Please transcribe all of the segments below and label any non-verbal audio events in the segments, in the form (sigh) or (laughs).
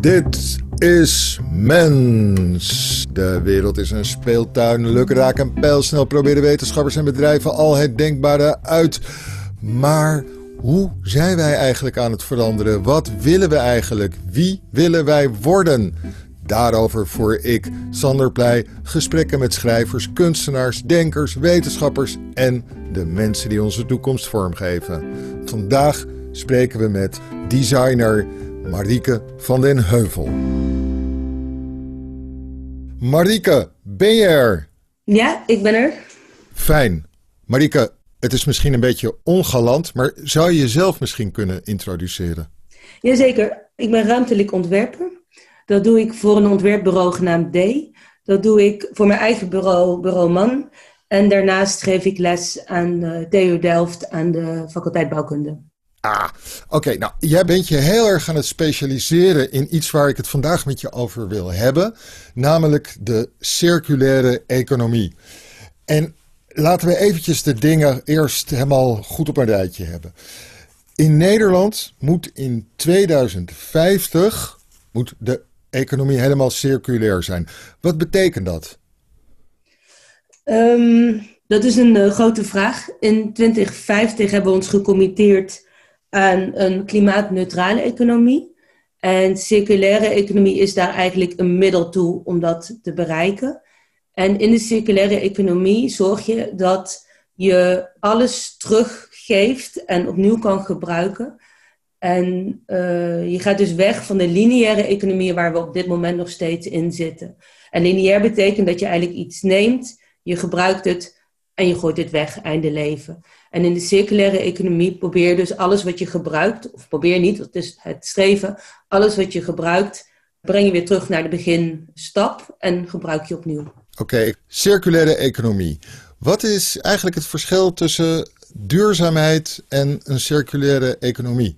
Dit is mens. De wereld is een speeltuin. Lukraak en pijlsnel proberen wetenschappers en bedrijven al het denkbare uit. Maar hoe zijn wij eigenlijk aan het veranderen? Wat willen we eigenlijk? Wie willen wij worden? Daarover voer ik, Sander Pleij, gesprekken met schrijvers, kunstenaars, denkers, wetenschappers en de mensen die onze toekomst vormgeven. Vandaag spreken we met designer Marieke van den Heuvel. Marieke, ben je er? Ja, ik ben er. Fijn. Marieke, het is misschien een beetje ongalant, maar zou je jezelf misschien kunnen introduceren? Jazeker. Ik ben ruimtelijk ontwerper. Dat doe ik voor een ontwerpbureau genaamd D. Dat doe ik voor mijn eigen bureau, Bureau Man. En daarnaast geef ik les aan uh, TU Delft aan de faculteit bouwkunde. Ah, oké. Nou, jij bent je heel erg aan het specialiseren in iets waar ik het vandaag met je over wil hebben, namelijk de circulaire economie. En laten we eventjes de dingen eerst helemaal goed op een rijtje hebben. In Nederland moet in 2050 moet de economie helemaal circulair zijn. Wat betekent dat? Um, dat is een uh, grote vraag. In 2050 hebben we ons gecommitteerd aan een klimaatneutrale economie. En circulaire economie is daar eigenlijk een middel toe om dat te bereiken. En in de circulaire economie zorg je dat je alles teruggeeft en opnieuw kan gebruiken. En uh, je gaat dus weg van de lineaire economie waar we op dit moment nog steeds in zitten. En lineair betekent dat je eigenlijk iets neemt, je gebruikt het en je gooit het weg, einde leven. En in de circulaire economie probeer dus alles wat je gebruikt, of probeer niet, dat is het streven, alles wat je gebruikt, breng je weer terug naar de beginstap en gebruik je opnieuw. Oké, circulaire economie. Wat is eigenlijk het verschil tussen duurzaamheid en een circulaire economie?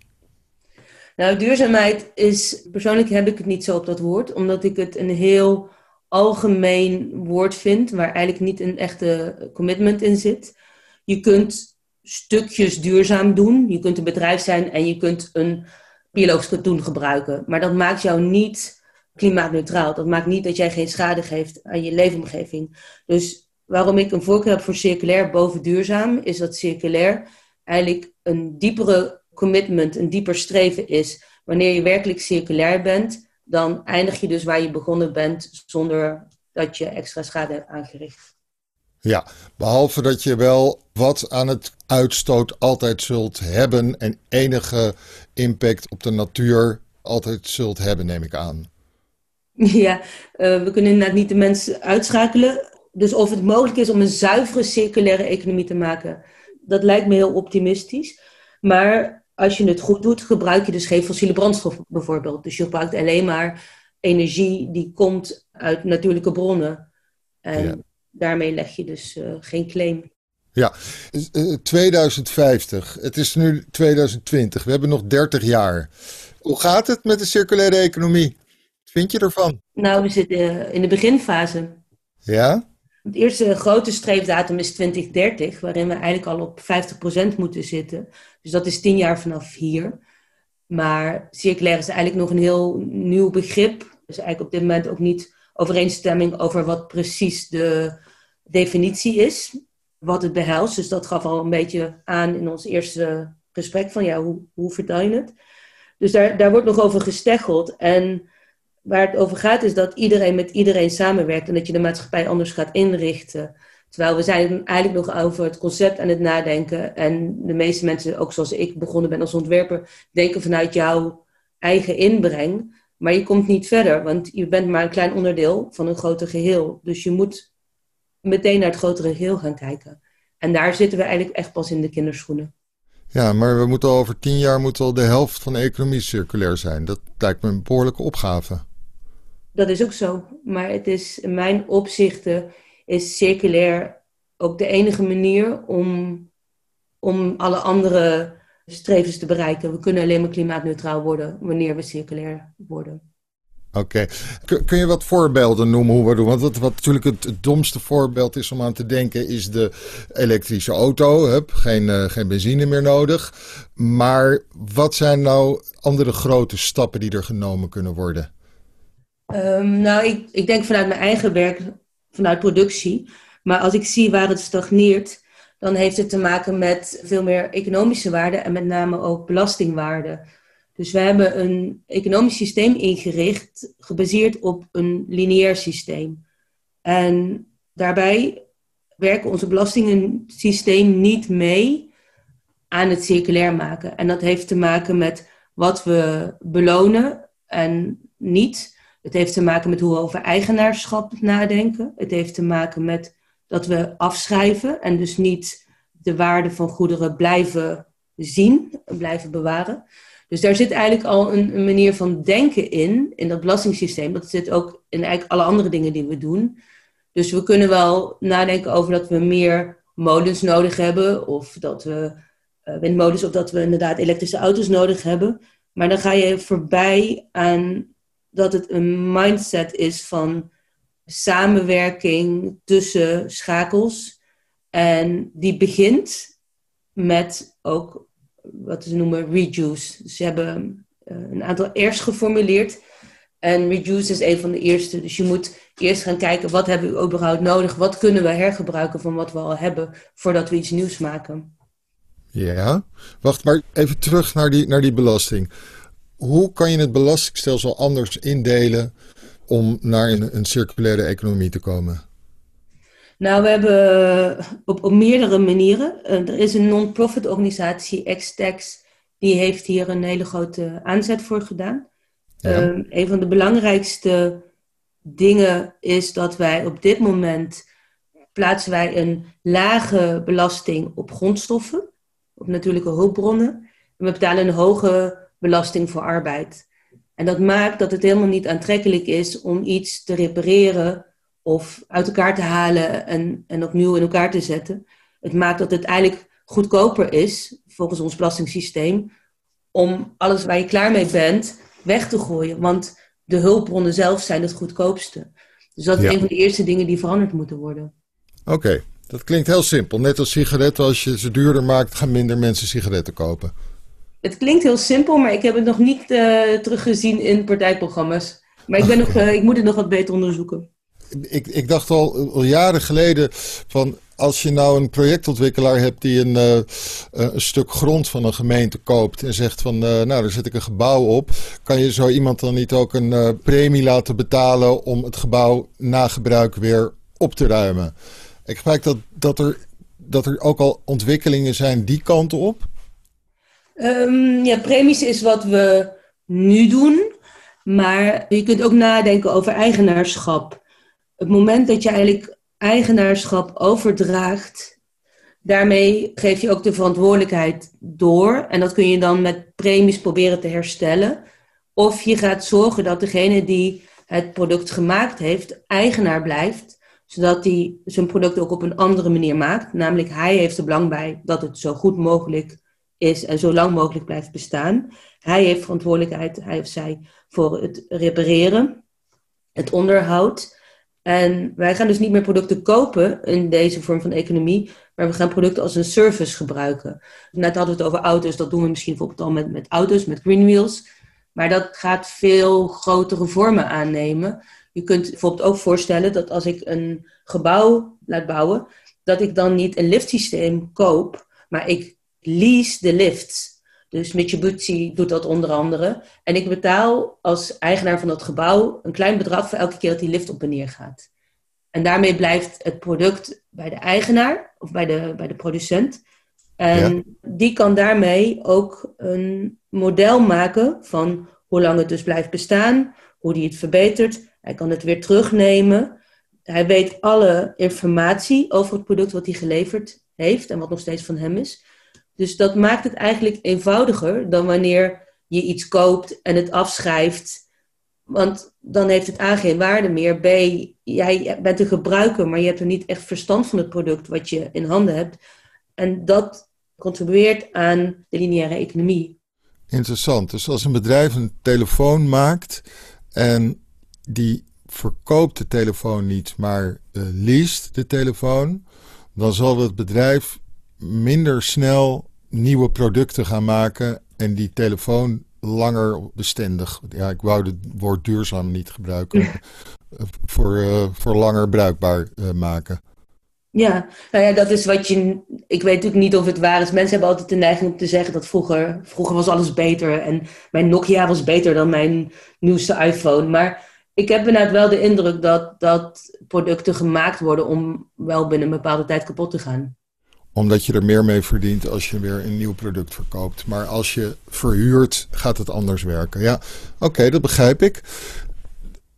Nou, duurzaamheid is, persoonlijk heb ik het niet zo op dat woord, omdat ik het een heel algemeen woord vind, waar eigenlijk niet een echte commitment in zit. Je kunt stukjes duurzaam doen, je kunt een bedrijf zijn en je kunt een biologisch katoen gebruiken, maar dat maakt jou niet klimaatneutraal. Dat maakt niet dat jij geen schade geeft aan je leefomgeving. Dus waarom ik een voorkeur heb voor circulair boven duurzaam, is dat circulair eigenlijk een diepere commitment, een dieper streven is. Wanneer je werkelijk circulair bent, dan eindig je dus waar je begonnen bent zonder dat je extra schade hebt aangericht. Ja, behalve dat je wel wat aan het uitstoot altijd zult hebben en enige impact op de natuur altijd zult hebben, neem ik aan. Ja, uh, we kunnen inderdaad niet de mensen uitschakelen. Dus of het mogelijk is om een zuivere circulaire economie te maken, dat lijkt me heel optimistisch. Maar als je het goed doet, gebruik je dus geen fossiele brandstof bijvoorbeeld. Dus je gebruikt alleen maar energie die komt uit natuurlijke bronnen. En daarmee leg je dus uh, geen claim. Ja, 2050. Het is nu 2020. We hebben nog 30 jaar. Hoe gaat het met de circulaire economie? Wat vind je ervan? Nou, we zitten in de beginfase. Ja? Het eerste grote streefdatum is 2030, waarin we eigenlijk al op 50% moeten zitten. Dus dat is tien jaar vanaf hier. Maar circulair is eigenlijk nog een heel nieuw begrip. Dus eigenlijk op dit moment ook niet overeenstemming over wat precies de definitie is. Wat het behelst. Dus dat gaf al een beetje aan in ons eerste gesprek van ja, hoe, hoe je het? Dus daar, daar wordt nog over gesteggeld. En waar het over gaat is dat iedereen met iedereen samenwerkt en dat je de maatschappij anders gaat inrichten. Terwijl we zijn eigenlijk nog over het concept aan het nadenken. En de meeste mensen, ook zoals ik begonnen ben als ontwerper, denken vanuit jouw eigen inbreng. Maar je komt niet verder, want je bent maar een klein onderdeel van een groter geheel. Dus je moet meteen naar het grotere geheel gaan kijken. En daar zitten we eigenlijk echt pas in de kinderschoenen. Ja, maar we moeten al over tien jaar moeten al de helft van de economie circulair zijn. Dat lijkt me een behoorlijke opgave. Dat is ook zo. Maar het is in mijn opzichten is circulair ook de enige manier om, om alle andere strevens te bereiken. We kunnen alleen maar klimaatneutraal worden wanneer we circulair worden. Oké. Kun, je wat voorbeelden noemen hoe we doen? Want wat, wat natuurlijk het, domste voorbeeld is om aan te denken, is de elektrische auto. Hup, geen, uh, geen benzine meer nodig. Maar wat zijn nou andere grote stappen die er genomen kunnen worden? Um, nou, ik, ik denk vanuit mijn eigen werk, vanuit productie. Maar als ik zie waar het stagneert, dan heeft het te maken met veel meer economische waarden en met name ook belastingwaarden. Dus we hebben een economisch systeem ingericht, gebaseerd op een lineair systeem. En daarbij werken onze belastingensysteem niet mee aan het circulair maken. En dat heeft te maken met wat we belonen en niet. Het heeft te maken met hoe we over eigenaarschap nadenken. Het heeft te maken met dat we afschrijven en dus niet de waarde van goederen blijven zien en blijven bewaren. Dus daar zit eigenlijk al een, manier van denken in, in dat belastingssysteem. Dat zit ook in eigenlijk alle andere dingen die we doen. Dus we kunnen wel nadenken over dat we meer molens nodig hebben, of dat we uh, windmolens, of dat we inderdaad elektrische auto's nodig hebben. Maar dan ga je voorbij aan dat het een mindset is van samenwerking tussen schakels. En die begint met ook wat ze noemen reduce. Dus ze hebben uh, een aantal R's geformuleerd. En reduce is een van de eerste. Dus je moet eerst gaan kijken wat hebben we überhaupt nodig. Wat kunnen we hergebruiken van wat we al hebben voordat we iets nieuws maken. Ja, wacht maar even terug naar die, naar die belasting. Hoe kan je het belastingstelsel anders indelen om naar een, een circulaire economie te komen? Nou, we hebben op, op meerdere manieren. Eh, er is een non-profit organisatie, Xtex, die heeft hier een hele grote aanzet voor gedaan. Ja. Um, een van de belangrijkste dingen is dat wij op dit moment plaatsen wij een lage belasting op grondstoffen, op natuurlijke hulpbronnen. En we betalen een hoge belasting voor arbeid. En dat maakt dat het helemaal niet aantrekkelijk is om iets te repareren of uit elkaar te halen en, en opnieuw in elkaar te zetten. Het maakt dat het eigenlijk goedkoper is, volgens ons belastingssysteem, om alles waar je klaar mee bent weg te gooien. Want de hulpbronnen zelf zijn het goedkoopste. Dus dat is een van de eerste dingen die veranderd moeten worden. Oké, dat klinkt heel simpel. Net als sigaretten, als je ze duurder maakt, gaan minder mensen sigaretten kopen. Het klinkt heel simpel, maar ik heb het nog niet uh, teruggezien in partijprogramma's. Maar ik, ben nog, uh, ik moet het nog wat beter onderzoeken ik, ik dacht al, al jaren geleden van als je nou een projectontwikkelaar hebt die een, uh, een stuk grond van een gemeente koopt en zegt van nou daar zet ik een gebouw op, kan je zo iemand dan niet ook een premie laten betalen om het gebouw na gebruik weer op te ruimen? Ik gebruik dat, dat, er, dat er ook al ontwikkelingen zijn die kant op. Um, ja, premies is wat we nu doen. Maar je kunt ook nadenken over eigenaarschap het moment dat je eigenlijk eigenaarschap overdraagt, daarmee geef je ook de verantwoordelijkheid door. En dat kun je dan met premies proberen te herstellen. Of je gaat zorgen dat degene die het product gemaakt heeft, eigenaar blijft, zodat hij zijn product ook op een andere manier maakt. Namelijk, hij heeft er belang bij dat het zo goed mogelijk is en zo lang mogelijk blijft bestaan. Hij heeft verantwoordelijkheid, hij of zij, voor het repareren, het onderhoud. En wij gaan dus niet meer producten kopen in deze vorm van economie, maar we gaan producten als een service gebruiken. Net hadden we het over auto's, dat doen we misschien bijvoorbeeld al met, met auto's, met green wheels. Maar dat gaat veel grotere vormen aannemen. Je kunt bijvoorbeeld ook voorstellen dat als ik een gebouw laat bouwen, dat ik dan niet een liftsysteem koop, maar ik lease de lifts. Dus Mitsubishi doet dat onder andere. En ik betaal als eigenaar van dat gebouw een klein bedrag voor elke keer dat die lift op en neer gaat. En daarmee blijft het product bij de eigenaar of bij de, bij de producent. En die kan daarmee ook een model maken van hoe lang het dus blijft bestaan, hoe die het verbetert. Hij kan het weer terugnemen. Hij weet alle informatie over het product wat hij geleverd heeft en wat nog steeds van hem is. Dus dat maakt het eigenlijk eenvoudiger dan wanneer je iets koopt en het afschrijft. Want dan heeft het A geen waarde meer. B, jij bent een gebruiker, maar je hebt er niet echt verstand van het product wat je in handen hebt. En dat contribueert aan de lineaire economie. Interessant. Dus als een bedrijf een telefoon maakt en die verkoopt de telefoon niet, maar uh, leest de telefoon, dan zal het bedrijf minder snel nieuwe producten gaan maken en die telefoon langer bestendig. Ja, ik wou het woord duurzaam niet gebruiken. (laughs) voor, uh, voor langer bruikbaar uh, maken. Ja, nou ja, dat is wat je. Ik weet natuurlijk niet of het waar is. Mensen hebben altijd de neiging om te zeggen dat vroeger, vroeger was alles beter. En mijn Nokia was beter dan mijn nieuwste iPhone. Maar ik heb inderdaad wel de indruk dat, dat producten gemaakt worden om wel binnen een bepaalde tijd kapot te gaan omdat je er meer mee verdient als je weer een nieuw product verkoopt. Maar als je verhuurt, gaat het anders werken. Ja, oké, dat begrijp ik.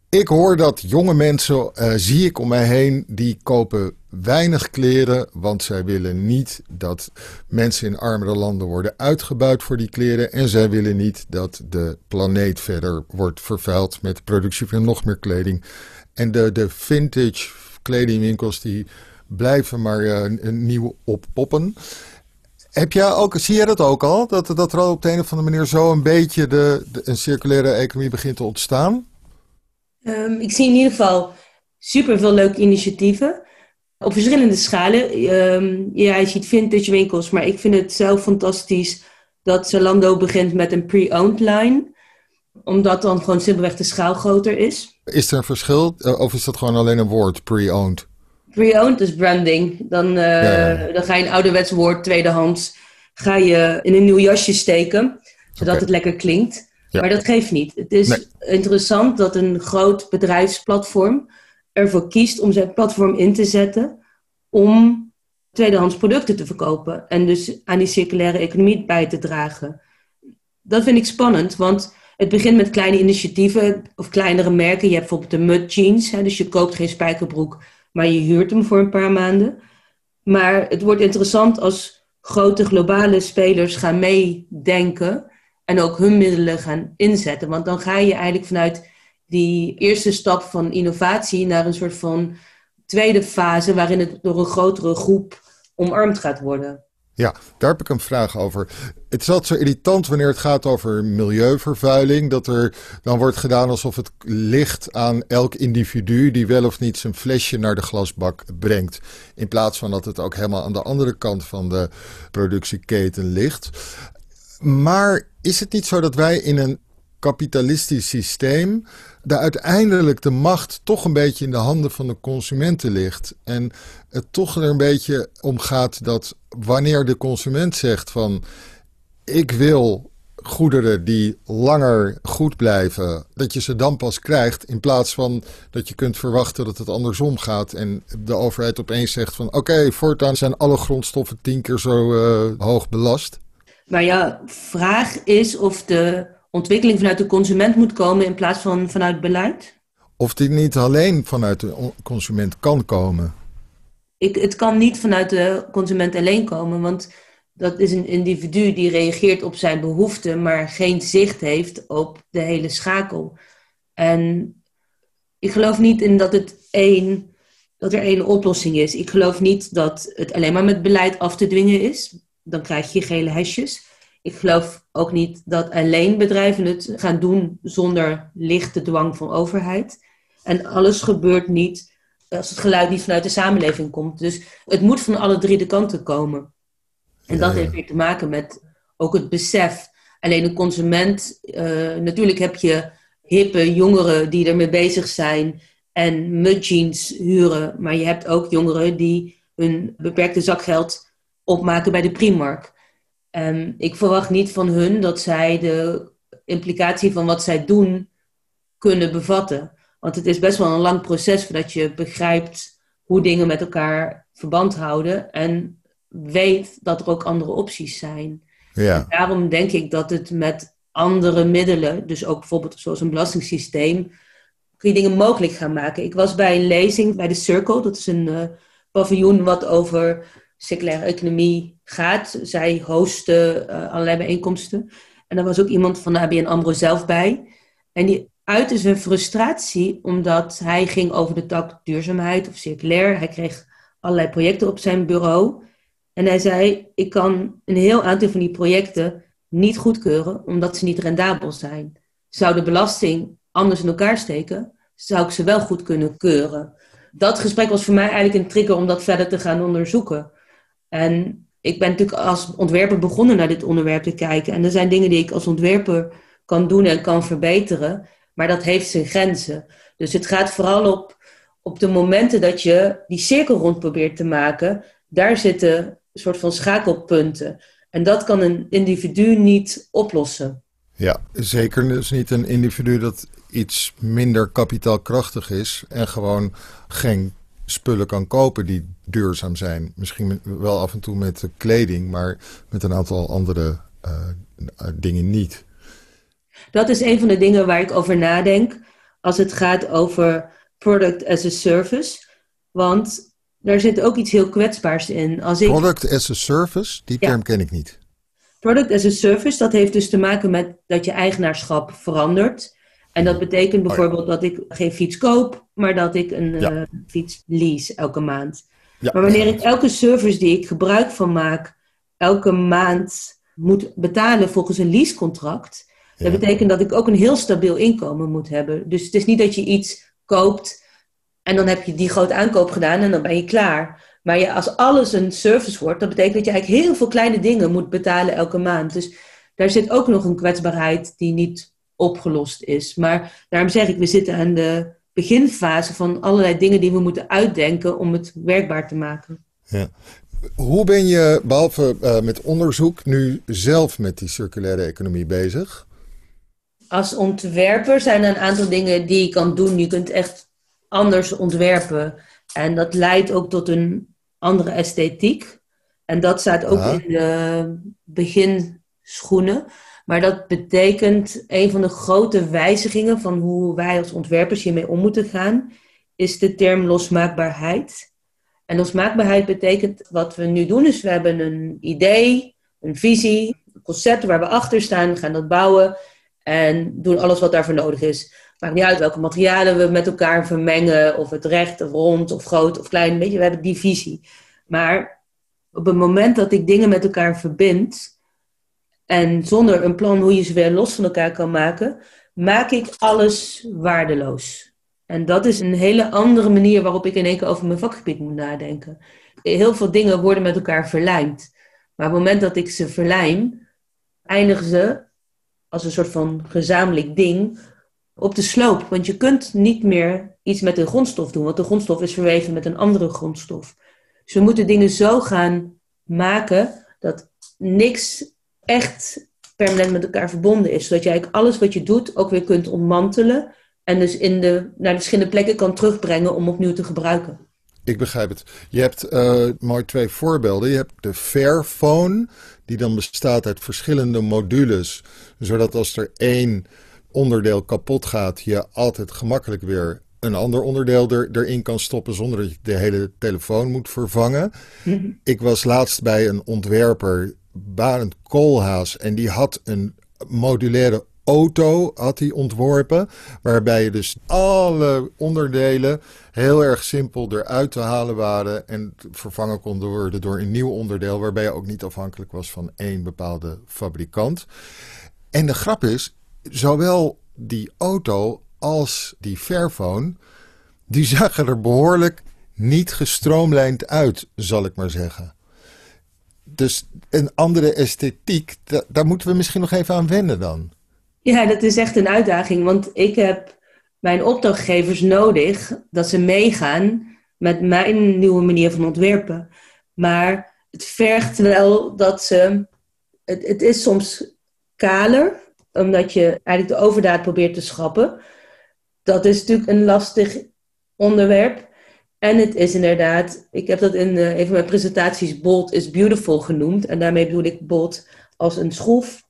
Ik hoor dat jonge mensen, uh, zie ik om mij heen, die kopen weinig kleren, want zij willen niet dat mensen in armere landen worden uitgebuit voor die kleren. En zij willen niet dat de planeet verder wordt vervuild met de productie van nog meer kleding. En de, de vintage kledingwinkels die blijven maar uh, nieuw oppoppen. Heb jij ook, zie jij dat ook al? Dat, dat er op de een of andere manier zo een beetje de, de een circulaire economie begint te ontstaan? Um, ik zie in ieder geval super veel leuke initiatieven. Op verschillende schalen. Um, ja, je ziet vintage winkels, maar ik vind het zelf fantastisch dat Zalando begint met een pre-owned line. Omdat dan gewoon simpelweg de schaal groter is. Is er een verschil eh, of is dat gewoon alleen een woord, pre-owned? Pre-owned is branding. Dan, uh, dan ga je een ouderwets woord, tweedehands, ga je in een nieuw jasje steken, zodat het lekker klinkt. Maar dat geeft niet. Het is interessant dat een groot bedrijfsplatform ervoor kiest om zijn platform in te zetten om tweedehands producten te verkopen en dus aan die circulaire economie bij te dragen. Dat vind ik spannend, want het begint met kleine initiatieven of kleinere merken. Je hebt bijvoorbeeld de Mud Jeans, hè, dus je koopt geen spijkerbroek, maar je huurt hem voor een paar maanden. Maar het wordt interessant als grote globale spelers gaan meedenken en ook hun middelen gaan inzetten. Want dan ga je eigenlijk vanuit die eerste stap van innovatie naar een soort van tweede fase waarin het door een grotere groep omarmd gaat worden. Ja, daar heb ik een vraag over. Het is altijd zo irritant wanneer het gaat over milieuvervuiling. Dat er dan wordt gedaan alsof het ligt aan elk individu die wel of niet zijn flesje naar de glasbak brengt. In plaats van dat het ook helemaal aan de andere kant van de productieketen ligt. Maar is het niet zo dat wij in een kapitalistisch systeem de uiteindelijk de macht toch een beetje in de handen van de consumenten ligt. En het toch er een beetje om gaat dat wanneer de consument zegt van ik wil goederen die langer goed blijven, dat je ze dan pas krijgt. In plaats van dat je kunt verwachten dat het andersom gaat. En de overheid opeens zegt van oké, voortaan zijn alle grondstoffen tien keer zo uh, hoog belast. Maar ja, vraag is of de ontwikkeling vanuit de consument moet komen in plaats van vanuit beleid? Of die niet alleen vanuit de consument kan komen? Ik, het kan niet vanuit de consument alleen komen, want dat is een individu die reageert op zijn behoeften, maar geen zicht heeft op de hele schakel. En ik geloof niet in dat, het één, dat er één oplossing is. Ik geloof niet dat het alleen maar met beleid af te dwingen is. Dan krijg je gele hesjes. Ik geloof ook niet dat alleen bedrijven het gaan doen zonder lichte dwang van overheid. En alles gebeurt niet als het geluid niet vanuit de samenleving komt. Dus het moet van alle drie de kanten komen. En dat heeft weer te maken met ook het besef. Alleen een consument, uh, natuurlijk heb je hippe jongeren die ermee bezig zijn en mudjeans huren. Maar je hebt ook jongeren die hun beperkte zakgeld opmaken bij de Primark. Um, ik verwacht niet van hun dat zij de implicatie van wat zij doen kunnen bevatten. Want het is best wel een lang proces voordat je begrijpt hoe dingen met elkaar verband houden en weet dat er ook andere opties zijn. Ja. daarom denk ik dat het met andere middelen, dus ook bijvoorbeeld zoals een belastingssysteem, kun je dingen mogelijk gaan maken. Ik was bij een lezing bij de Circle, dat is een uh, paviljoen wat over circulaire economie gaat. Zij hosten uh, allerlei bijeenkomsten. En er was ook iemand van de ABN AMRO zelf bij. En die uitte zijn frustratie omdat hij ging over de tak duurzaamheid of circulair. Hij kreeg allerlei projecten op zijn bureau. En hij zei, ik kan een heel aantal van die projecten niet goedkeuren omdat ze niet rendabel zijn. Zou de belasting anders in elkaar steken, zou ik ze wel goed kunnen keuren. Dat gesprek was voor mij eigenlijk een trigger om dat verder te gaan onderzoeken. En ik ben natuurlijk als ontwerper begonnen naar dit onderwerp te kijken. En er zijn dingen die ik als ontwerper kan doen en kan verbeteren. Maar dat heeft zijn grenzen. Dus het gaat vooral op, op de momenten dat je die cirkel rond probeert te maken. Daar zitten een soort van schakelpunten. En dat kan een individu niet oplossen. Ja, zeker dus niet een individu dat iets minder kapitaalkrachtig is en gewoon geen spullen kan kopen die duurzaam zijn. Misschien wel af en toe met kleding, maar met een aantal andere uh, dingen niet. Dat is een van de dingen waar ik over nadenk als het gaat over product as a service. Want daar zit ook iets heel kwetsbaars in. Als ik... Product as a service, die term ken ik niet. Product as a service, dat heeft dus te maken met dat je eigenaarschap verandert. En dat betekent oh bijvoorbeeld dat ik geen fiets koop, maar dat ik een ja. uh, fiets lease elke maand. Ja. Maar wanneer ik elke service die ik gebruik van maak, elke maand moet betalen volgens een leasecontract, dat betekent dat ik ook een heel stabiel inkomen moet hebben. Dus het is niet dat je iets koopt en dan heb je die grote aankoop gedaan en dan ben je klaar. Maar je, als alles een service wordt, dat betekent dat je eigenlijk heel veel kleine dingen moet betalen elke maand. Dus daar zit ook nog een kwetsbaarheid die niet opgelost is. Maar daarom zeg ik, we zitten aan de beginfase van allerlei dingen die we moeten uitdenken om het werkbaar te maken. Ja. Hoe ben je, behalve uh, met onderzoek, nu zelf met die circulaire economie bezig? Als ontwerper zijn er een aantal dingen die je kan doen. Je kunt echt anders ontwerpen. En dat leidt ook tot een andere esthetiek. En dat staat ook in de beginschoenen. Maar dat betekent een van de grote wijzigingen van hoe wij als ontwerpers hiermee om moeten gaan, is de term losmaakbaarheid. En losmaakbaarheid betekent wat we nu doen, is we hebben een idee, een visie, een concept waar we achter staan, gaan dat bouwen en doen alles wat daarvoor nodig is. Maakt niet uit welke materialen we met elkaar vermengen, of het recht of rond of groot of klein, weet je, we hebben die visie. Maar op het moment dat ik dingen met elkaar verbind, en zonder een plan hoe je ze weer los van elkaar kan maken, maak ik alles waardeloos. En dat is een hele andere manier waarop ik in één keer over mijn vakgebied moet nadenken. Heel veel dingen worden met elkaar verlijmd. Maar op het moment dat ik ze verlijm, eindigen ze als een soort van gezamenlijk ding op de sloop. Want je kunt niet meer iets met een grondstof doen, want de grondstof is verweven met een andere grondstof. Dus we moeten dingen zo gaan maken dat niks echt permanent met elkaar verbonden is. Zodat je eigenlijk alles wat je doet ook weer kunt ontmantelen. En dus in de, naar de verschillende plekken kan terugbrengen om opnieuw te gebruiken. Ik begrijp het. Je hebt uh, mooi twee voorbeelden. Je hebt de Fairphone, die dan bestaat uit verschillende modules. Zodat als er één onderdeel kapot gaat, je altijd gemakkelijk weer een ander onderdeel er, erin kan stoppen zonder dat je de hele telefoon moet vervangen. Mhm. Ik was laatst bij een ontwerper Barend Koolhaas. En die had een modulaire auto had hij ontworpen. Waarbij je dus alle onderdelen heel erg simpel eruit te halen waren. En vervangen konden worden door een nieuw onderdeel. Waarbij je ook niet afhankelijk was van één bepaalde fabrikant. En de grap is, zowel die auto als die Fairphone. Die zagen er behoorlijk niet gestroomlijnd uit, zal ik maar zeggen dus een andere esthetiek, daar moeten we misschien nog even aan wennen dan. Ja, dat is echt een uitdaging, want ik heb mijn opdrachtgevers nodig dat ze meegaan met mijn nieuwe manier van ontwerpen. Maar het vergt wel dat ze. Het, het is soms kaler, omdat je eigenlijk de overdaad probeert te schrappen. Dat is natuurlijk een lastig onderwerp. En het is inderdaad, ik heb dat in een van mijn presentaties bold is beautiful genoemd. En daarmee bedoel ik bold als een schroef.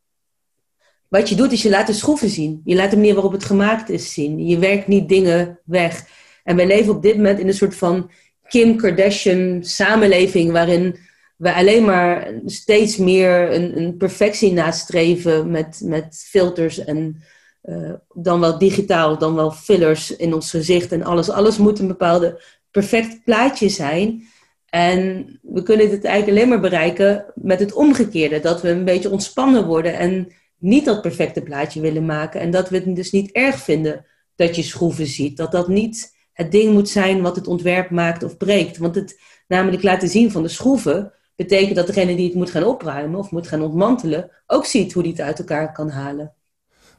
Wat je doet is je laat de schroeven zien. Je laat de manier waarop het gemaakt is zien. Je werkt niet dingen weg. En wij leven op dit moment in een soort van Kim Kardashian samenleving waarin we alleen maar steeds meer een, een perfectie nastreven met, met filters en uh, dan wel digitaal, dan wel fillers in ons gezicht en alles. Alles moet een bepaalde perfect plaatje zijn. En we kunnen dit eigenlijk alleen maar bereiken met het omgekeerde. Dat we een beetje ontspannen worden en niet dat perfecte plaatje willen maken. En dat we het dus niet erg vinden dat je schroeven ziet. Dat dat niet het ding moet zijn wat het ontwerp maakt of breekt. Want het namelijk laten zien van de schroeven betekent dat degene die het moet gaan opruimen of moet gaan ontmantelen ook ziet hoe die het uit elkaar kan halen.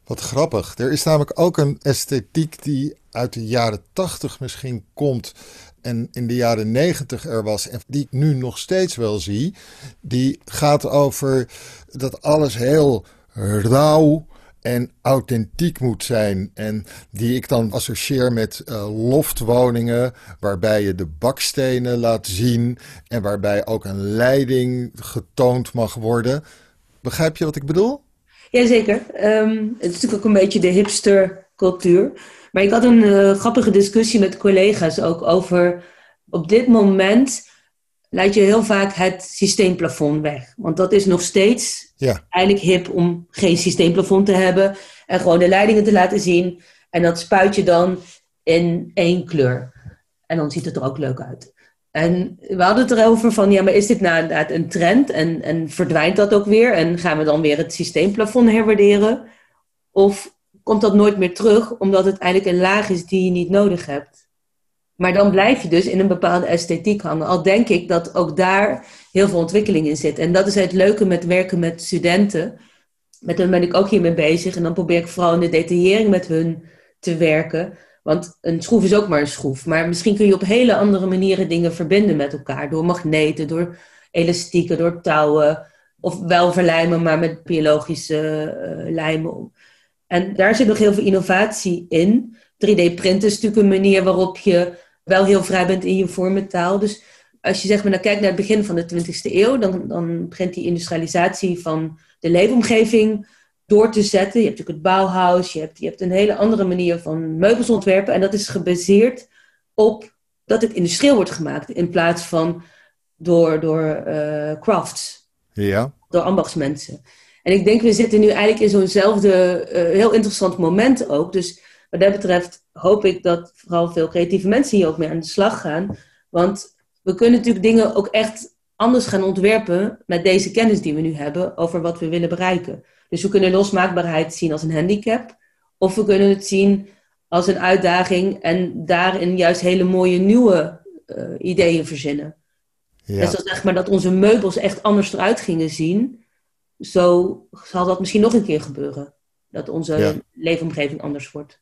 Wat grappig. Er is namelijk ook een esthetiek die uit de jaren tachtig misschien komt en in de jaren negentig er was en die ik nu nog steeds wel zie. Die gaat over dat alles heel rauw en authentiek moet zijn. En die ik dan associeer met uh, loftwoningen, waarbij je de bakstenen laat zien en waarbij ook een leiding getoond mag worden. Begrijp je wat ik bedoel? Jazeker. Um, het is natuurlijk ook een beetje de hipstercultuur. Maar ik had een uh, grappige discussie met collega's ook over. Op dit moment laat je heel vaak het systeemplafond weg. Want dat is nog steeds ja. eigenlijk hip om geen systeemplafond te hebben. En gewoon de leidingen te laten zien. En dat spuit je dan in één kleur. En dan ziet het er ook leuk uit. En we hadden het erover van, ja, maar is dit nou inderdaad een trend? En, en verdwijnt dat ook weer? En gaan we dan weer het systeemplafond herwaarderen? Of komt dat nooit meer terug, omdat het eigenlijk een laag is die je niet nodig hebt? Maar dan blijf je dus in een bepaalde esthetiek hangen. Al denk ik dat ook daar heel veel ontwikkeling in zit. En dat is het leuke met werken met studenten. Met hen ben ik ook hiermee bezig. En dan probeer ik vooral in de detaillering met hun te werken. Want een schroef is ook maar een schroef. Maar misschien kun je op hele andere manieren dingen verbinden met elkaar. Door magneten, door elastieken, door touwen. Of wel verlijmen, maar met biologische uh, lijmen. En daar zit nog heel veel innovatie in. 3D-printen is natuurlijk een manier waarop je wel heel vrij bent in je vormentaal. Dus als je zeg maar, nou kijkt naar het begin van de 20e eeuw, dan, dan begint die industrialisatie van de leefomgeving door te zetten. Je hebt natuurlijk het Bauhaus, je hebt, je hebt een hele andere manier van meubels ontwerpen. En dat is gebaseerd op dat het industrieel wordt gemaakt in plaats van door, door uh, crafts. Ja. Door ambachtsmensen. En ik denk, we zitten nu eigenlijk in zo'nzelfde uh, heel interessant moment ook. Dus wat dat betreft hoop ik dat vooral veel creatieve mensen hier ook mee aan de slag gaan. Want we kunnen natuurlijk dingen ook echt anders gaan ontwerpen met deze kennis die we nu hebben over wat we willen bereiken. Dus we kunnen losmaakbaarheid zien als een handicap, of we kunnen het zien als een uitdaging en daarin juist hele mooie nieuwe uh, ideeën verzinnen. Ja. Dat zeg maar dat onze meubels echt anders eruit gingen zien, zo zal dat misschien nog een keer gebeuren. Dat onze ja. leefomgeving anders wordt.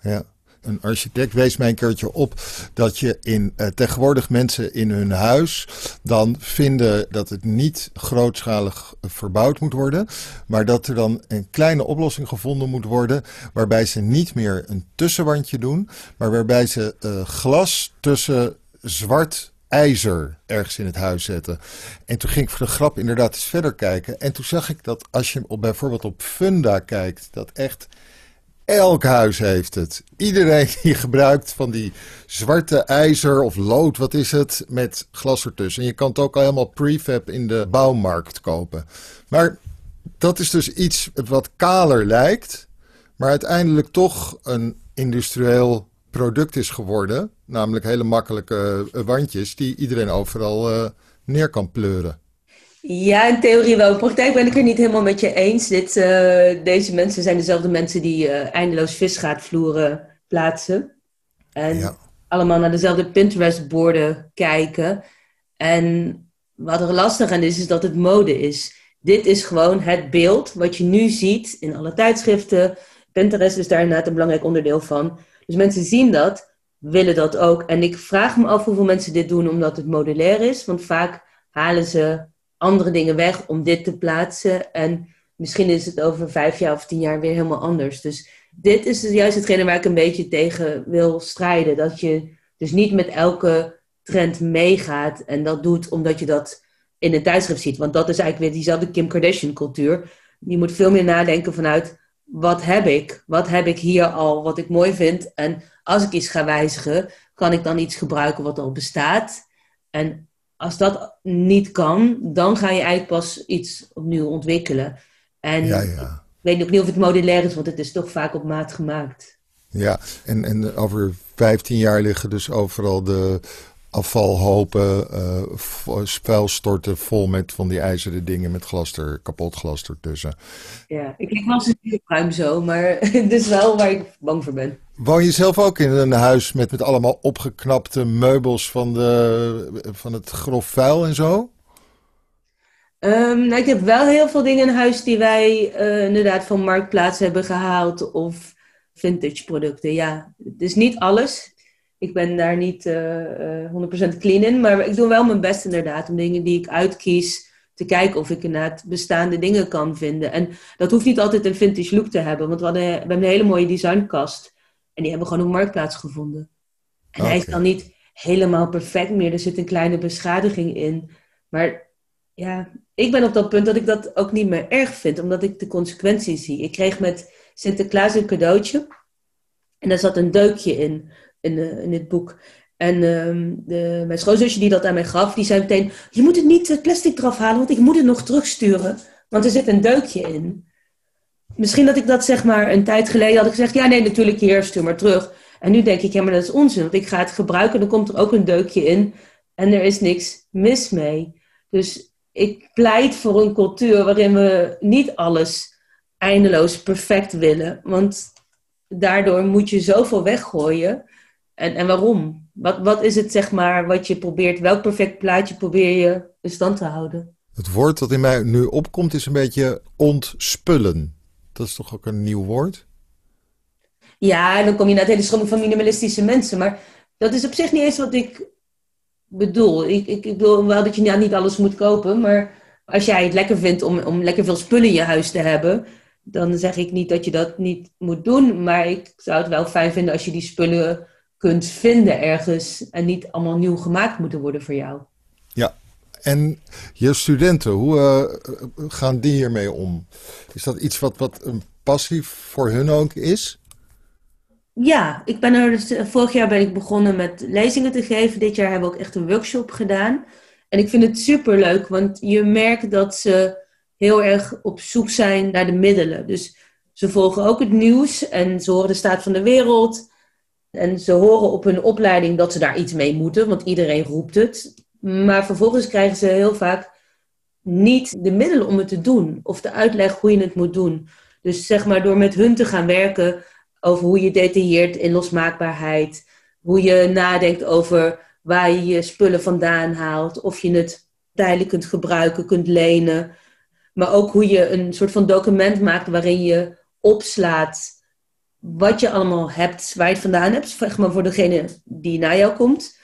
Ja. Een architect wees mij een keertje op dat je in uh, tegenwoordig mensen in hun huis dan vinden dat het niet grootschalig verbouwd moet worden, maar dat er dan een kleine oplossing gevonden moet worden waarbij ze niet meer een tussenwandje doen, maar waarbij ze uh, glas tussen zwart ijzer ergens in het huis zetten. En toen ging ik voor de grap inderdaad eens verder kijken. En toen zag ik dat als je op, bijvoorbeeld op Funda kijkt, dat echt Elk huis heeft het. Iedereen (laughs) die gebruikt van die zwarte ijzer of lood, wat is het, met glas ertussen. En je kan het ook al helemaal prefab in de bouwmarkt kopen. Maar dat is dus iets wat kaler lijkt, maar uiteindelijk toch een industrieel product is geworden. Namelijk hele makkelijke wandjes die iedereen overal uh, neer kan pleuren. Ja, in theorie wel. In praktijk ben ik het niet helemaal met je eens. Dit, uh, deze mensen zijn dezelfde mensen die uh, eindeloos visgaatvloeren plaatsen. En ja. allemaal naar dezelfde Pinterest-borden kijken. En wat er lastig aan is, is dat het mode is. Dit is gewoon het beeld wat je nu ziet in alle tijdschriften. Pinterest is daar inderdaad een belangrijk onderdeel van. Dus mensen zien dat, willen dat ook. En ik vraag me af hoeveel mensen dit doen omdat het modulair is. Want vaak halen ze andere dingen weg om dit te plaatsen. En misschien is het over vijf jaar of tien jaar weer helemaal anders. Dus dit is dus juist hetgene waar ik een beetje tegen wil strijden. Dat je dus niet met elke trend meegaat en dat doet omdat je dat in een tijdschrift ziet. Want dat is eigenlijk weer diezelfde Kim Kardashian cultuur. Je moet veel meer nadenken vanuit wat heb ik? Wat heb ik hier al wat ik mooi vind? En als ik iets ga wijzigen, kan ik dan iets gebruiken wat al bestaat? En als dat niet kan, dan ga je eigenlijk pas iets opnieuw ontwikkelen. En ja, ja. ik weet ook niet of het modulair is, want het is toch vaak op maat gemaakt. Ja, en, en over 15 jaar liggen dus overal de afvalhopen, uh, vuil storten vol met van die ijzeren dingen met glas er, kapot glas ertussen. Ja, ik lig wel eens ruim zo, maar (laughs) het is wel waar ik bang voor ben. Woon je zelf ook in een huis met, met allemaal opgeknapte meubels van, de, van het grof vuil en zo? Um, nou, ik heb wel heel veel dingen in huis die wij uh, inderdaad van Marktplaats hebben gehaald of vintage producten. Ja, het is niet alles. Ik ben daar niet uh, uh, 100% clean in, maar ik doe wel mijn best inderdaad om dingen die ik uitkies te kijken of ik inderdaad bestaande dingen kan vinden. En dat hoeft niet altijd een vintage look te hebben, want we, hadden, we hebben een hele mooie designkast en die hebben we gewoon op Marktplaats gevonden. En hij is dan niet helemaal perfect meer, er zit een kleine beschadiging in, maar ja, ik ben op dat punt dat ik dat ook niet meer erg vind, omdat ik de consequenties zie. Ik kreeg met Sinterklaas een cadeautje en daar zat een deukje in, in, uh, in dit boek. En uh, de, mijn schoonzusje die dat aan mij gaf, die zei meteen... Je moet het niet het plastic eraf halen, want ik moet het nog terugsturen. Want er zit een deukje in. Misschien dat ik dat zeg maar een tijd geleden had gezegd... Ja, nee, natuurlijk hier, stuur maar terug. En nu denk ik, ja, maar dat is onzin. Want ik ga het gebruiken, dan komt er ook een deukje in. En er is niks mis mee. Dus ik pleit voor een cultuur waarin we niet alles eindeloos perfect willen. Want daardoor moet je zoveel weggooien. En, en waarom? Wat, wat is het, zeg maar, wat je probeert? Welk perfect plaatje probeer je in stand te houden? Het woord dat in mij nu opkomt is een beetje ontspullen. Dat is toch ook een nieuw woord? Ja, en dan kom je naar het hele stroming van minimalistische mensen. Maar dat is op zich niet eens wat ik bedoel. Ik, ik, ik bedoel wel dat je nou niet alles moet kopen, maar als jij het lekker vindt om, om lekker veel spullen in je huis te hebben, dan zeg ik niet dat je dat niet moet doen. Maar ik zou het wel fijn vinden als je die spullen kunt vinden ergens en niet allemaal nieuw gemaakt moeten worden voor jou. Ja, en je studenten, hoe uh, gaan die hiermee om? Is dat iets wat, wat een passie voor hun ook is? Ja, ik ben er dus, eh, vorig jaar ben ik begonnen met lezingen te geven. Dit jaar hebben we ook echt een workshop gedaan. En ik vind het super leuk, want je merkt dat ze heel erg op zoek zijn naar de middelen. Dus ze volgen ook het nieuws en ze horen de staat van de wereld. En ze horen op hun opleiding dat ze daar iets mee moeten, want iedereen roept het. Maar vervolgens krijgen ze heel vaak niet de middelen om het te doen of de uitleg hoe je het moet doen. Dus zeg maar door met hun te gaan werken over hoe je detailleert in losmaakbaarheid. Hoe je nadenkt over waar je je spullen vandaan haalt. Of je het tijdelijk kunt gebruiken, kunt lenen. Maar ook hoe je een soort van document maakt waarin je opslaat wat je allemaal hebt, waar je het vandaan hebt. Zeg maar voor degene die naar jou komt.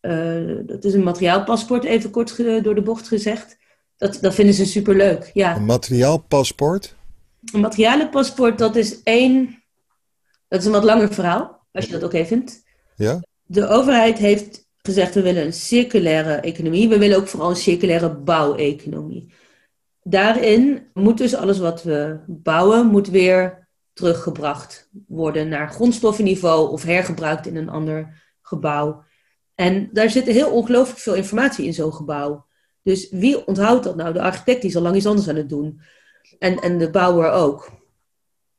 Uh, dat is een materiaalpaspoort, even kort door de bocht gezegd. Dat, dat vinden ze superleuk, ja. Een materiaalpaspoort? Een materialenpaspoort, dat is één dat is een wat langer verhaal, als je dat oké vindt. Ja? De overheid heeft gezegd, we willen een circulaire economie. We willen ook vooral een circulaire bouweconomie. Daarin moet dus alles wat we bouwen, moet weer teruggebracht worden naar grondstoffenniveau of hergebruikt in een ander gebouw. En daar zit heel ongelooflijk veel informatie in zo'n gebouw. Dus wie onthoudt dat nou? De architect is al lang iets anders aan het doen. En, en de bouwer ook.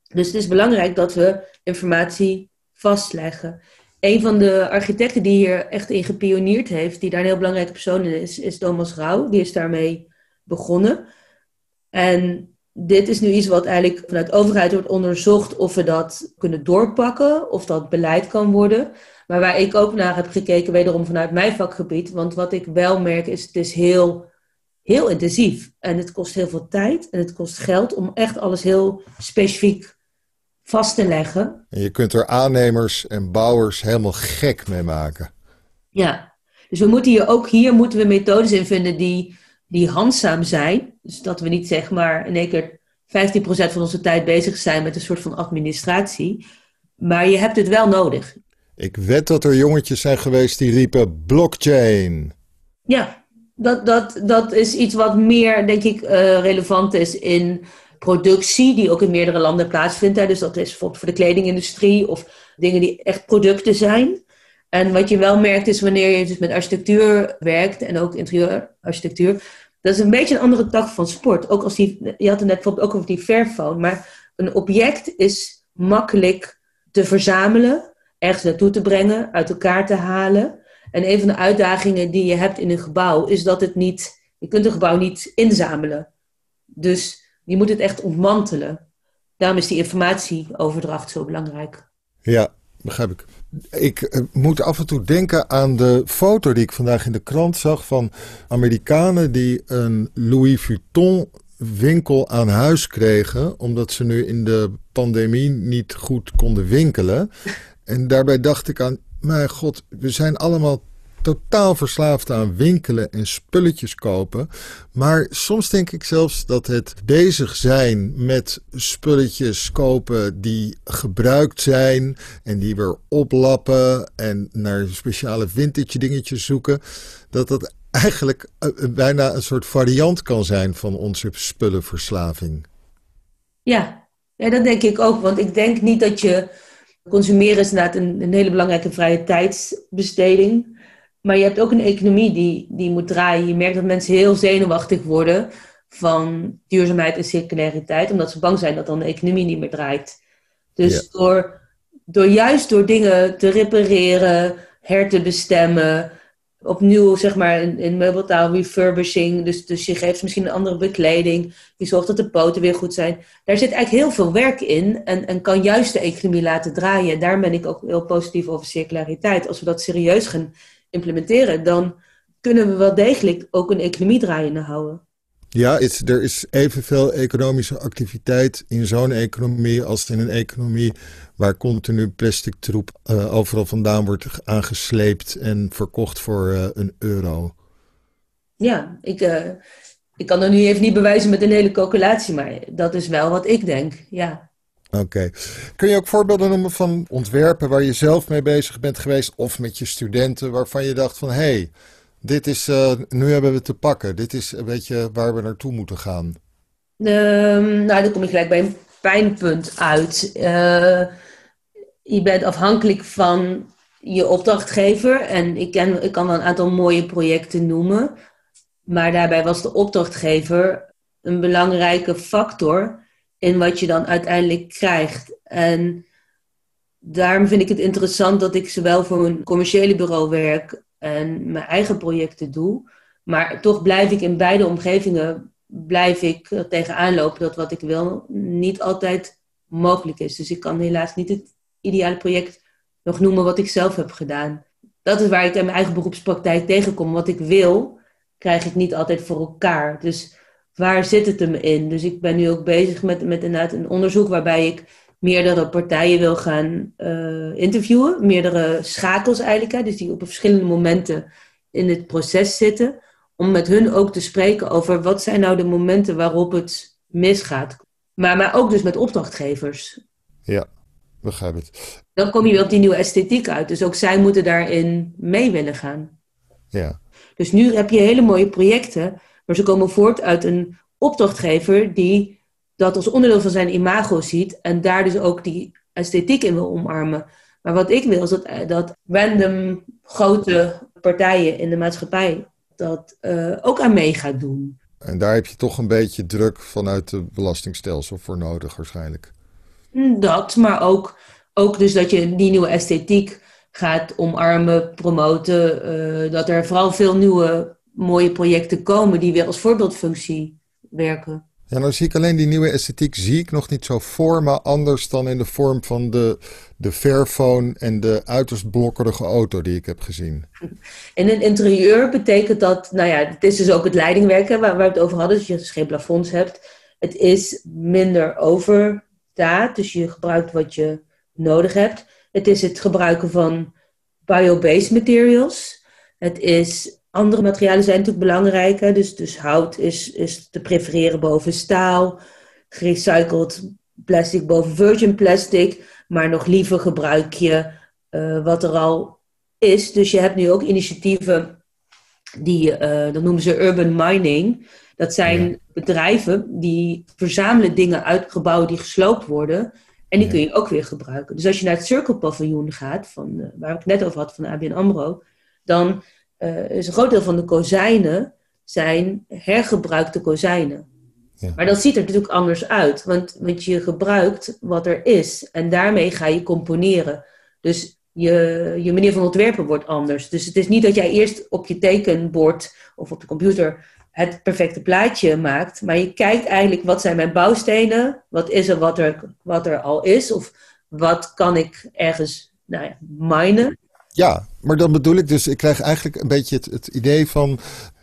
Dus het is belangrijk dat we informatie vastleggen. Een van de architecten die hier echt in gepioneerd heeft, die daar een heel belangrijke persoon in is, is Thomas Rauw. Die is daarmee begonnen. En dit is nu iets wat eigenlijk vanuit de overheid wordt onderzocht of we dat kunnen doorpakken, of dat beleid kan worden. Maar waar ik ook naar heb gekeken, wederom vanuit mijn vakgebied. Want wat ik wel merk is, het is heel, heel intensief. En het kost heel veel tijd en het kost geld om echt alles heel specifiek vast te leggen. En je kunt er aannemers en bouwers helemaal gek mee maken. Ja, dus we moeten hier ook hier moeten we methodes in vinden die, die handzaam zijn. Dus dat we niet zeg maar in één keer 15% van onze tijd bezig zijn met een soort van administratie. Maar je hebt het wel nodig. Ik weet dat er jongetjes zijn geweest die riepen blockchain. Ja, dat, dat, dat is iets wat meer, denk ik, uh, relevant is in productie, die ook in meerdere landen plaatsvindt. Hè. Dus dat is bijvoorbeeld voor de kledingindustrie of dingen die echt producten zijn. En wat je wel merkt is wanneer je dus met architectuur werkt en ook interieurarchitectuur, dat is een beetje een andere tak van sport. Ook als die, je had het net bijvoorbeeld ook over die Fairphone, maar een object is makkelijk te verzamelen, ergens naartoe te brengen, uit elkaar te halen. En een van de uitdagingen die je hebt in een gebouw is dat het niet, je kunt een gebouw niet inzamelen. Dus je moet het echt ontmantelen. Daarom is die informatieoverdracht zo belangrijk. Ja, begrijp ik. Ik eh, moet af en toe denken aan de foto die ik vandaag in de krant zag van Amerikanen die een Louis Vuitton winkel aan huis kregen, omdat ze nu in de pandemie niet goed konden winkelen. En daarbij dacht ik aan, mijn god, we zijn allemaal totaal verslaafd aan winkelen en spulletjes kopen. Maar soms denk ik zelfs dat het bezig zijn met spulletjes kopen die gebruikt zijn en die weer oplappen en naar speciale vintage dingetjes zoeken, dat dat eigenlijk eh, bijna een soort variant kan zijn van onze spullenverslaving. Ja, ja dat denk ik ook. Want ik denk niet dat je. Consumeren is inderdaad een hele belangrijke vrije tijdsbesteding. Maar je hebt ook een economie die, die moet draaien. Je merkt dat mensen heel zenuwachtig worden van duurzaamheid en circulariteit, omdat ze bang zijn dat dan de economie niet meer draait. Dus door, door juist door dingen te repareren, her te bestemmen, opnieuw, zeg maar, in, in meubeltaal refurbishing. Dus, dus je geeft misschien een andere bekleding. Je zorgt dat de poten weer goed zijn. Daar zit eigenlijk heel veel werk in. En, en kan juist de economie laten draaien. Daar ben ik ook heel positief over circulariteit. Als we dat serieus gaan implementeren, dan kunnen we wel degelijk ook een economie draaiende houden. Ja, er is evenveel economische activiteit in zo'n economie als in een economie waar continu plastic troep uh, overal vandaan wordt aangesleept en verkocht voor uh, een euro. Ja, ik, uh, ik kan er nu even niet bewijzen met een hele calculatie, maar dat is wel wat ik denk, ja. Oké. Kun je ook voorbeelden noemen van ontwerpen waar je zelf mee bezig bent geweest of met je studenten waarvan je dacht van hé, hey, dit is, nu hebben we te pakken, dit is een beetje waar we naartoe moeten gaan? Um, nou, dan kom ik gelijk bij een pijnpunt uit. Uh, je bent afhankelijk van je opdrachtgever. En ik, ken, ik kan wel een aantal mooie projecten noemen. Maar daarbij was de opdrachtgever een belangrijke factor in wat je dan uiteindelijk krijgt. En daarom vind ik het interessant dat ik zowel voor een commerciële bureau werk en mijn eigen projecten doe. Maar toch blijf ik in beide omgevingen blijf ik tegenaan lopen dat wat ik wil niet altijd mogelijk is. Dus ik kan helaas niet het ideale project nog noemen wat ik zelf heb gedaan. Dat is waar ik in mijn eigen beroepspraktijk tegenkom. Wat ik wil, krijg ik niet altijd voor elkaar. Dus waar zit het hem in? Dus ik ben nu ook bezig met, met inderdaad een onderzoek waarbij ik meerdere partijen wil gaan uh, interviewen. Meerdere schakels eigenlijk, dus die op verschillende momenten in het proces zitten. Om met hun ook te spreken over wat zijn nou de momenten waarop het misgaat. Maar, maar ook dus met opdrachtgevers. Ja, begrijp het. Dan kom je weer op die nieuwe esthetiek uit. Dus ook zij moeten daarin mee willen gaan. Ja. Dus nu heb je hele mooie projecten, maar ze komen voort uit een opdrachtgever die dat als onderdeel van zijn imago ziet en daar dus ook die esthetiek in wil omarmen. Maar wat ik wil is dat, dat random grote partijen in de maatschappij dat uh, ook aan mee gaat doen. En daar heb je toch een beetje druk vanuit het belastingstelsel voor nodig waarschijnlijk. Dat, maar ook, ook dus dat je die nieuwe esthetiek gaat omarmen, promoten. Uh, dat er vooral veel nieuwe mooie projecten komen die weer als voorbeeldfunctie werken. Ja, nou zie ik alleen die nieuwe esthetiek zie ik nog niet zo voor me, anders dan in de vorm van de, de Fairphone en de uiterst blokkerige auto die ik heb gezien. (laughs) In een interieur betekent dat, nou ja, het is dus ook het leidingwerken waar, waar we het over hadden, dus je dus geen plafonds hebt. Het is minder over dus je gebruikt wat je nodig hebt. Het is het gebruiken van bio-based materials. Het is, andere materialen zijn natuurlijk belangrijker. Dus, dus hout is, is te prefereren boven staal. Gerecycled plastic boven virgin plastic. Maar nog liever gebruik je uh, wat er al is. Dus je hebt nu ook initiatieven die, uh, dat noemen ze urban mining. Dat zijn bedrijven die verzamelen dingen uit gebouwen die gesloopt worden. En die kun je ook weer gebruiken. Dus als je naar het Circle Paviljoen gaat, van, uh, waar ik het net over had, van de ABN AMRO. Dan uh, is een groot deel van de kozijnen zijn hergebruikte kozijnen. Ja. Maar dat ziet er natuurlijk anders uit. Want, want je gebruikt wat er is. En daarmee ga je componeren. Dus je, je manier van ontwerpen wordt anders. Dus het is niet dat jij eerst op je tekenbord of op de computer het perfecte plaatje maakt. Maar je kijkt eigenlijk wat zijn mijn bouwstenen? Wat is er wat er, wat er al is? Of wat kan ik ergens nou ja, minen? Ja, maar dan bedoel ik dus, ik krijg eigenlijk een beetje het, het idee van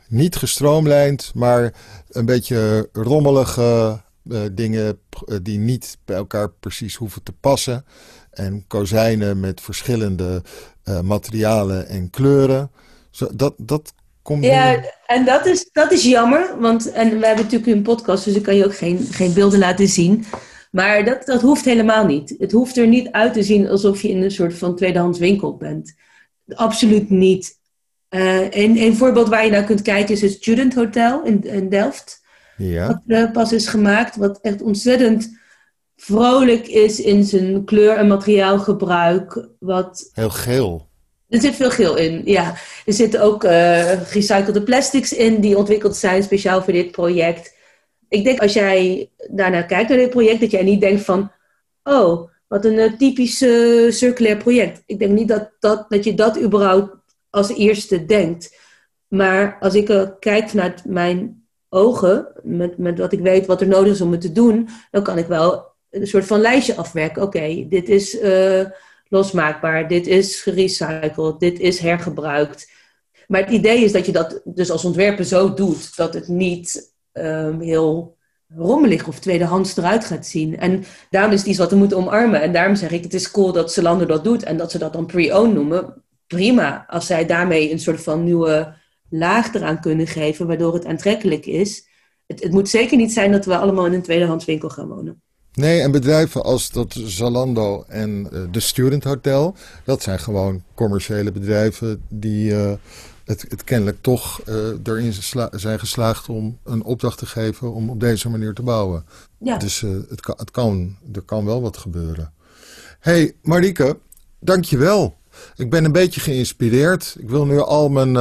niet gestroomlijnd, maar een beetje rommelige uh, dingen uh, die niet bij elkaar precies hoeven te passen. En kozijnen met verschillende uh, materialen en kleuren. Zo, dat, dat komt. Ja, en dat is, dat is jammer. Want en we hebben natuurlijk een podcast, dus ik kan je ook geen, geen beelden laten zien. Maar dat, dat hoeft helemaal niet. Het hoeft er niet uit te zien alsof je in een soort van tweedehands winkel bent. Absoluut niet. Uh, een, een voorbeeld waar je naar kunt kijken is het Student Hotel in, in Delft. Ja. Wat uh, pas is gemaakt, wat echt ontzettend vrolijk is in zijn kleur- en materiaalgebruik. Wat... Heel geel. Er zit veel geel in, ja. Er zitten ook uh, gerecyclede plastics in die ontwikkeld zijn speciaal voor dit project. Ik denk als jij daarnaar kijkt naar dit project, dat jij niet denkt van... Oh, wat een uh, typisch uh, circulair project. Ik denk niet dat, dat, dat je dat überhaupt als eerste denkt. Maar als ik kijk vanuit mijn ogen, met, met wat ik weet wat er nodig is om het te doen, dan kan ik wel een soort van lijstje afwerken. Oké, dit is losmaakbaar, dit is gerecycled, dit is hergebruikt. Maar het idee is dat je dat dus als ontwerper zo doet dat het niet um, heel rommelig of tweedehands eruit gaat zien. En daarom is het iets wat we moeten omarmen. En daarom zeg ik, het is cool dat Zalando dat doet en dat ze dat dan pre-owned noemen. Prima, als zij daarmee een soort van nieuwe laag eraan kunnen geven, waardoor het aantrekkelijk is. Het, het moet zeker niet zijn dat we allemaal in een tweedehands winkel gaan wonen. Nee, en bedrijven als dat Zalando en uh, de Student Hotel, dat zijn gewoon commerciële bedrijven die uh, het, het, kennelijk toch uh, erin zijn geslaagd om een opdracht te geven om op deze manier te bouwen. Ja. Dus het, kan, het kan, er kan wel wat gebeuren. hey, Marike, dankjewel. Ik ben een beetje geïnspireerd. Ik wil nu al mijn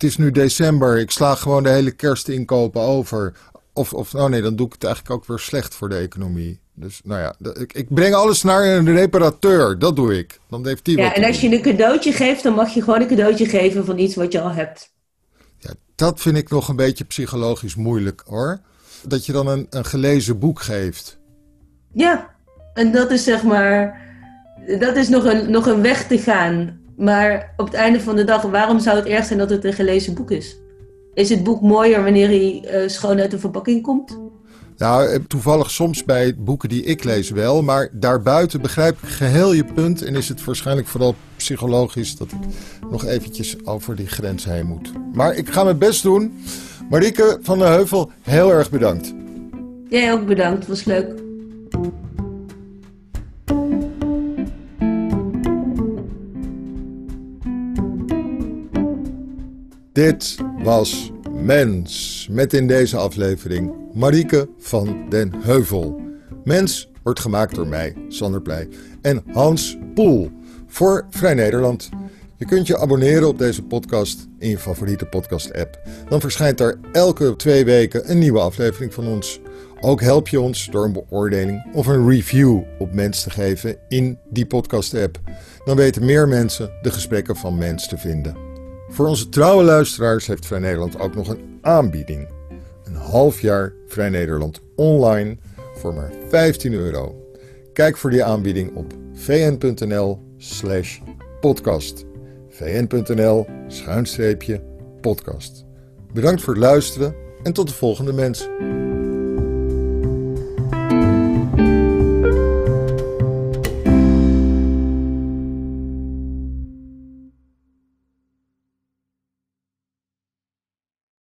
het is nu december. Ik sla gewoon de hele kerstinkopen over. Of, of nou nee, dan doe ik het eigenlijk ook weer slecht voor de economie. Dus nou ja, ik, ik breng alles naar een reparateur. Dat doe ik. Dan heeft die ja, en als je een cadeautje geeft, dan mag je gewoon een cadeautje geven van iets wat je al hebt. Ja, dat vind ik nog een beetje psychologisch moeilijk hoor. Dat je dan een, een gelezen boek geeft. Ja, en dat is zeg maar. Dat is nog een, nog een weg te gaan. Maar op het einde van de dag, waarom zou het erg zijn dat het een gelezen boek is? Is het boek mooier wanneer hij uh, schoon uit de verpakking komt? Nou, toevallig soms bij boeken die ik lees wel. Maar daarbuiten begrijp ik geheel je punt. En is het waarschijnlijk vooral psychologisch dat ik nog eventjes over die grens heen moet. Maar ik ga mijn best doen. Marieke van der Heuvel, heel erg bedankt. Jij ook bedankt, het was leuk. Dit was Mens, met in deze aflevering Marieke van den Heuvel. Mens wordt gemaakt door mij, Sander Pleij, en Hans Poel voor Vrij Nederland. Je kunt je abonneren op deze podcast in je favoriete podcast-app. Dan verschijnt er elke twee weken een nieuwe aflevering van ons. Ook help je ons door een beoordeling of een review op Mens te geven in die podcast-app. Dan weten meer mensen de gesprekken van Mens te vinden. Voor onze trouwe luisteraars heeft Vrij Nederland ook nog een aanbieding. Een half jaar Vrij Nederland online voor maar 15 euro. Kijk voor die aanbieding op vn.nl slash podcast. vn.nl schuinstreepje podcast. Bedankt voor het luisteren en tot de volgende mens.